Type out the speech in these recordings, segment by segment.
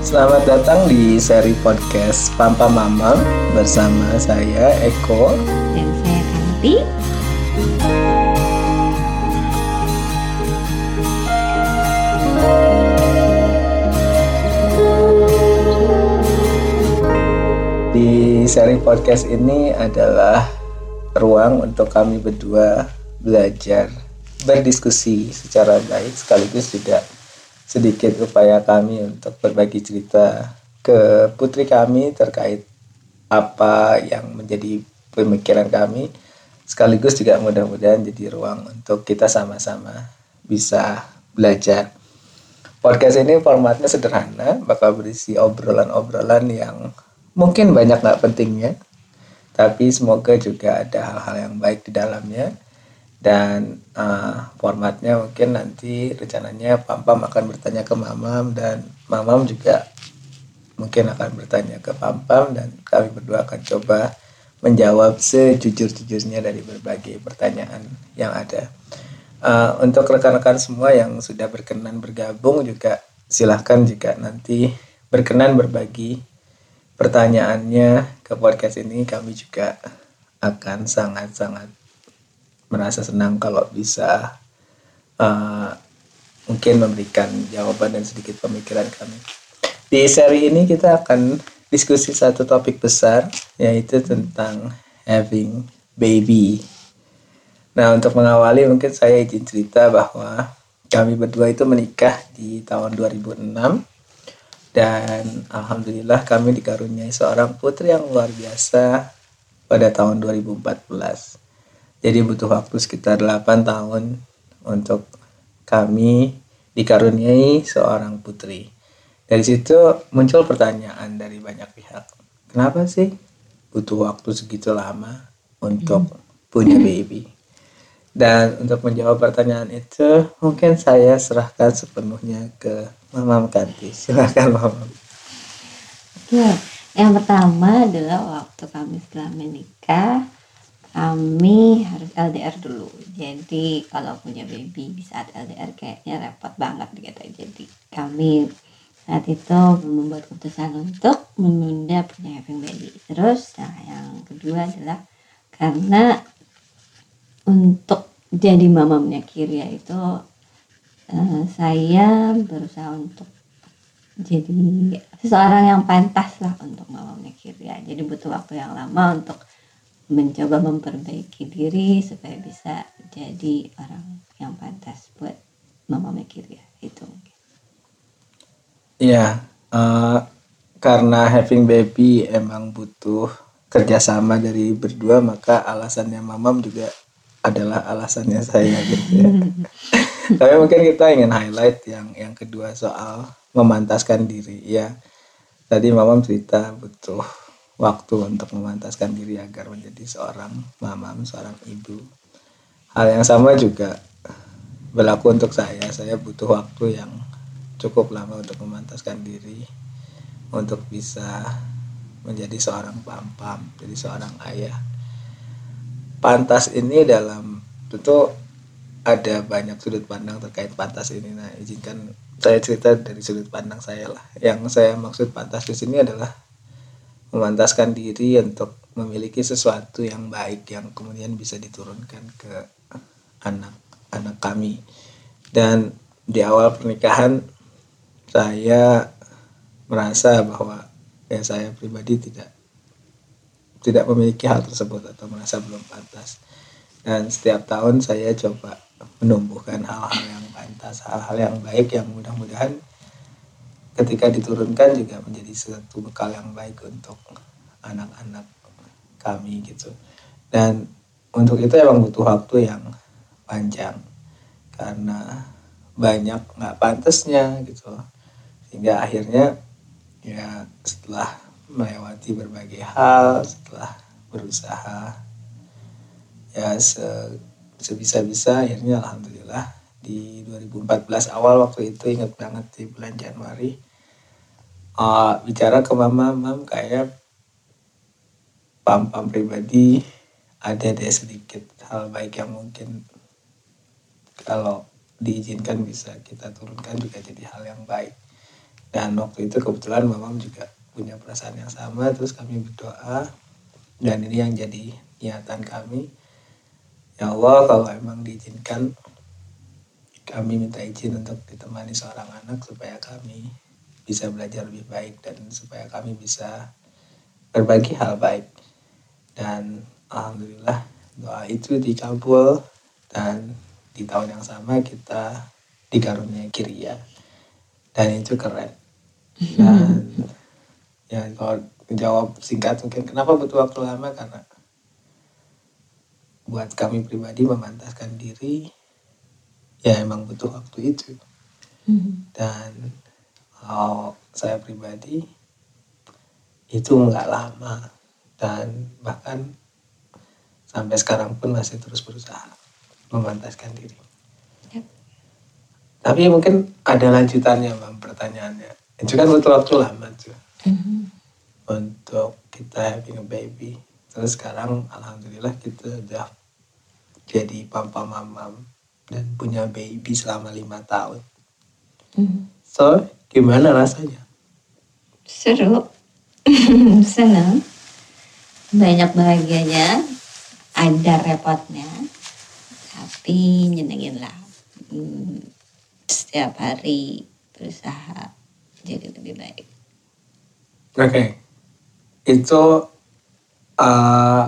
Selamat datang di seri podcast Pampa Mama bersama saya Eko dan saya Kanti. Di seri podcast ini adalah ruang untuk kami berdua belajar berdiskusi secara baik sekaligus juga sedikit upaya kami untuk berbagi cerita ke putri kami terkait apa yang menjadi pemikiran kami sekaligus juga mudah-mudahan jadi ruang untuk kita sama-sama bisa belajar. Podcast ini formatnya sederhana, bakal berisi obrolan-obrolan yang mungkin banyak nggak pentingnya, tapi semoga juga ada hal-hal yang baik di dalamnya. Dan uh, formatnya mungkin nanti rencananya Pam Pam akan bertanya ke Mamam dan Mamam juga mungkin akan bertanya ke Pam Pam dan kami berdua akan coba menjawab sejujur-jujurnya dari berbagai pertanyaan yang ada. Uh, untuk rekan-rekan semua yang sudah berkenan bergabung juga silahkan jika nanti berkenan berbagi pertanyaannya ke podcast ini kami juga akan sangat-sangat merasa senang kalau bisa uh, mungkin memberikan jawaban dan sedikit pemikiran kami. Di seri ini kita akan diskusi satu topik besar yaitu tentang having baby Nah, untuk mengawali mungkin saya izin cerita bahwa kami berdua itu menikah di tahun 2006 dan alhamdulillah kami dikaruniai seorang putri yang luar biasa pada tahun 2014. Jadi butuh waktu sekitar 8 tahun untuk kami dikaruniai seorang putri. Dari situ muncul pertanyaan dari banyak pihak. Kenapa sih butuh waktu segitu lama untuk punya baby? Dan untuk menjawab pertanyaan itu, mungkin saya serahkan sepenuhnya ke Mama Kanti. Silahkan Mama. Oke, yang pertama adalah waktu kami setelah menikah, kami harus LDR dulu. Jadi kalau punya baby saat LDR kayaknya repot banget gitu. Jadi kami saat itu membuat keputusan untuk menunda punya having baby. Terus nah, yang kedua adalah karena untuk jadi mamamnya Kiria itu uh, saya berusaha untuk jadi seseorang yang pantas lah untuk mamamnya Kiria jadi butuh waktu yang lama untuk mencoba memperbaiki diri supaya bisa jadi orang yang pantas buat mamamnya Kiria itu Iya, uh, karena having baby emang butuh kerjasama dari berdua maka alasannya mamam juga adalah alasannya saya gitu ya. Tapi mungkin kita ingin highlight yang yang kedua soal memantaskan diri ya. Tadi mamam cerita butuh waktu untuk memantaskan diri agar menjadi seorang mamam, seorang ibu. Hal yang sama juga berlaku untuk saya. Saya butuh waktu yang cukup lama untuk memantaskan diri untuk bisa menjadi seorang pam-pam, jadi seorang ayah pantas ini dalam tentu ada banyak sudut pandang terkait pantas ini. Nah, izinkan saya cerita dari sudut pandang saya lah. Yang saya maksud pantas di sini adalah memantaskan diri untuk memiliki sesuatu yang baik yang kemudian bisa diturunkan ke anak-anak kami. Dan di awal pernikahan saya merasa bahwa ya saya pribadi tidak tidak memiliki hal tersebut atau merasa belum pantas. Dan setiap tahun saya coba menumbuhkan hal-hal yang pantas, hal-hal yang baik yang mudah-mudahan ketika diturunkan juga menjadi satu bekal yang baik untuk anak-anak kami gitu. Dan untuk itu emang butuh waktu yang panjang karena banyak nggak pantasnya gitu sehingga akhirnya ya setelah melewati berbagai hal setelah berusaha ya se sebisa-bisa akhirnya alhamdulillah di 2014 awal waktu itu ingat banget di bulan Januari uh, bicara ke mama mam kayak pam-pam pribadi ada deh sedikit hal baik yang mungkin kalau diizinkan bisa kita turunkan juga jadi hal yang baik. Dan waktu itu kebetulan mamam juga punya perasaan yang sama terus kami berdoa dan ini yang jadi niatan kami. Ya Allah kalau emang diizinkan kami minta izin untuk ditemani seorang anak supaya kami bisa belajar lebih baik dan supaya kami bisa berbagi hal baik. Dan alhamdulillah doa itu dikabul dan di tahun yang sama kita dikaruniai kiria. Dan itu keren. Dan ya kalau jawab singkat mungkin kenapa butuh waktu lama? Karena buat kami pribadi memantaskan diri ya emang butuh waktu itu. Dan kalau saya pribadi itu nggak lama dan bahkan sampai sekarang pun masih terus berusaha memantaskan diri. Yep. Tapi mungkin ada lanjutannya bang pertanyaannya. Itu kan butuh waktu lama tuh Mhm. untuk kita having a baby. Terus sekarang alhamdulillah kita udah jadi papa mamam dan punya baby selama lima tahun. Mhm. So gimana rasanya? Seru. Senang. Banyak bahagianya. Ada repotnya. Tapi nyenengin lah. Hmm, Setiap hari berusaha jadi lebih baik. Oke, itu uh,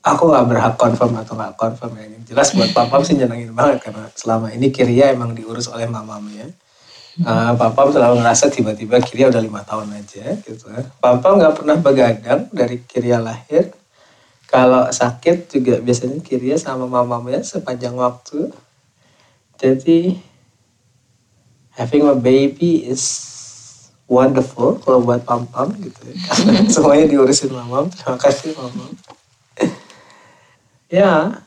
aku nggak berhak confirm atau nggak confirm ya. Yang jelas buat papam sih nyenengin banget karena selama ini Kiria emang diurus oleh mamamnya. Uh, papam selalu ngerasa tiba-tiba Kiria udah lima tahun aja gitu. Papam nggak pernah begadang dari Kiria lahir. Kalau sakit juga biasanya Kiria sama mamamnya sepanjang waktu. Jadi having a baby is wonderful kalau buat pam pam gitu ya. Semuanya diurusin mamam terima kasih mamam ya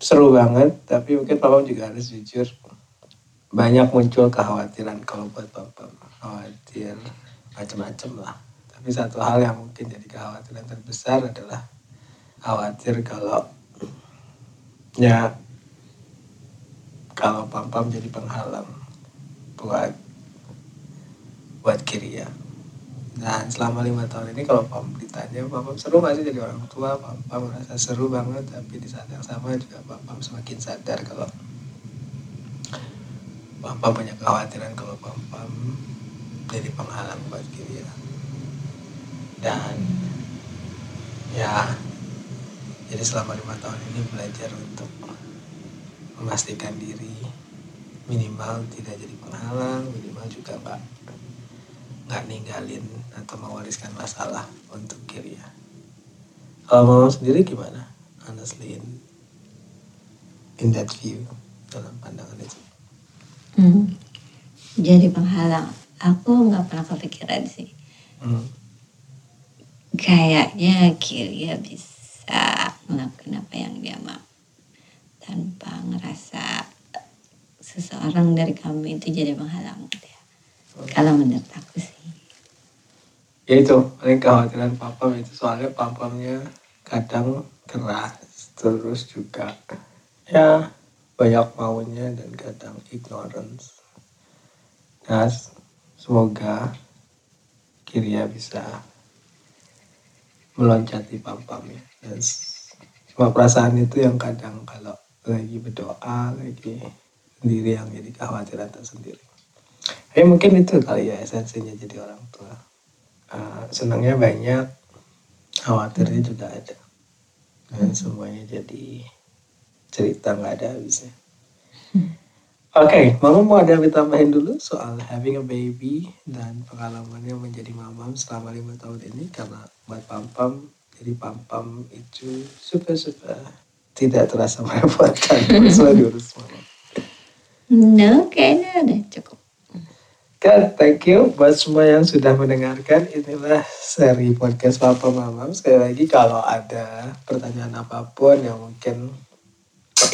seru banget tapi mungkin pam juga harus jujur banyak muncul kekhawatiran kalau buat pam khawatir macam-macam lah tapi satu hal yang mungkin jadi kekhawatiran terbesar adalah khawatir kalau ya kalau pam pam jadi penghalang buat buat Kiria. Dan selama lima tahun ini kalau Pam ditanya, Pam Pam seru gak sih jadi orang tua? Pam Pam merasa seru banget, tapi di saat yang sama juga Pam Pam semakin sadar kalau Pam punya kekhawatiran kalau Pam jadi penghalang buat Kiria. Dan ya, jadi selama lima tahun ini belajar untuk memastikan diri minimal tidak jadi penghalang, minimal juga nggak nggak ninggalin atau mewariskan masalah untuk Kiria. Kalau mama sendiri gimana? Honestly in, in that view dalam pandangan itu. Hmm. Jadi penghalang. Aku nggak pernah kepikiran sih. Hmm. Kayaknya Kiria bisa melakukan apa yang dia mau tanpa ngerasa seseorang dari kami itu jadi penghalang dia. Kalau menurut aku sih. Ya itu paling kekhawatiran papa itu soalnya papamnya kadang keras terus juga ya banyak maunya dan kadang ignorance. Nah, semoga Kiria bisa meloncati pam-pamnya. Dan cuma perasaan itu yang kadang kalau lagi berdoa, lagi sendiri yang jadi kekhawatiran tersendiri. Ya mungkin itu kali ya esensinya jadi orang tua. Uh, senangnya banyak, khawatirnya juga ada. Dan semuanya jadi cerita nggak ada habisnya. Oke, mama mau ada yang ditambahin dulu soal having a baby dan pengalamannya menjadi mamam selama lima tahun ini karena buat pam-pam, jadi pam-pam itu super-super tidak terasa merepotkan setelah diurus mama. No, kayaknya udah cukup. Good, thank you buat semua yang sudah mendengarkan. Inilah seri podcast Papa Mamam. Sekali lagi kalau ada pertanyaan apa pun yang mungkin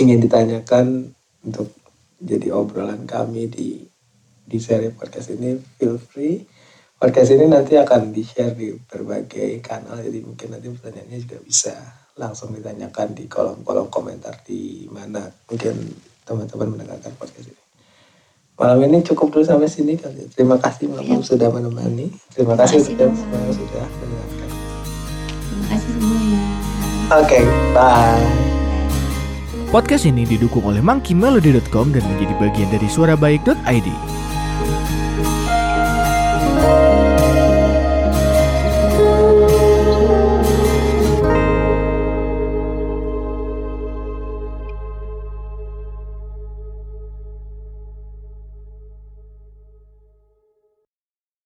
ingin ditanyakan untuk jadi obrolan kami di di seri podcast ini, feel free. Podcast ini nanti akan di-share di berbagai kanal, jadi mungkin nanti pertanyaannya juga bisa langsung ditanyakan di kolom-kolom komentar di mana mungkin teman-teman mendengarkan podcast ini. Malam ini cukup dulu sampai sini. Ya. Terima kasih malam ya. sudah menemani. Terima, kasih, sudah sudah. Terima kasih semuanya. Oke, okay, bye. Podcast ini didukung oleh monkeymelody.com dan menjadi bagian dari suarabaik.id.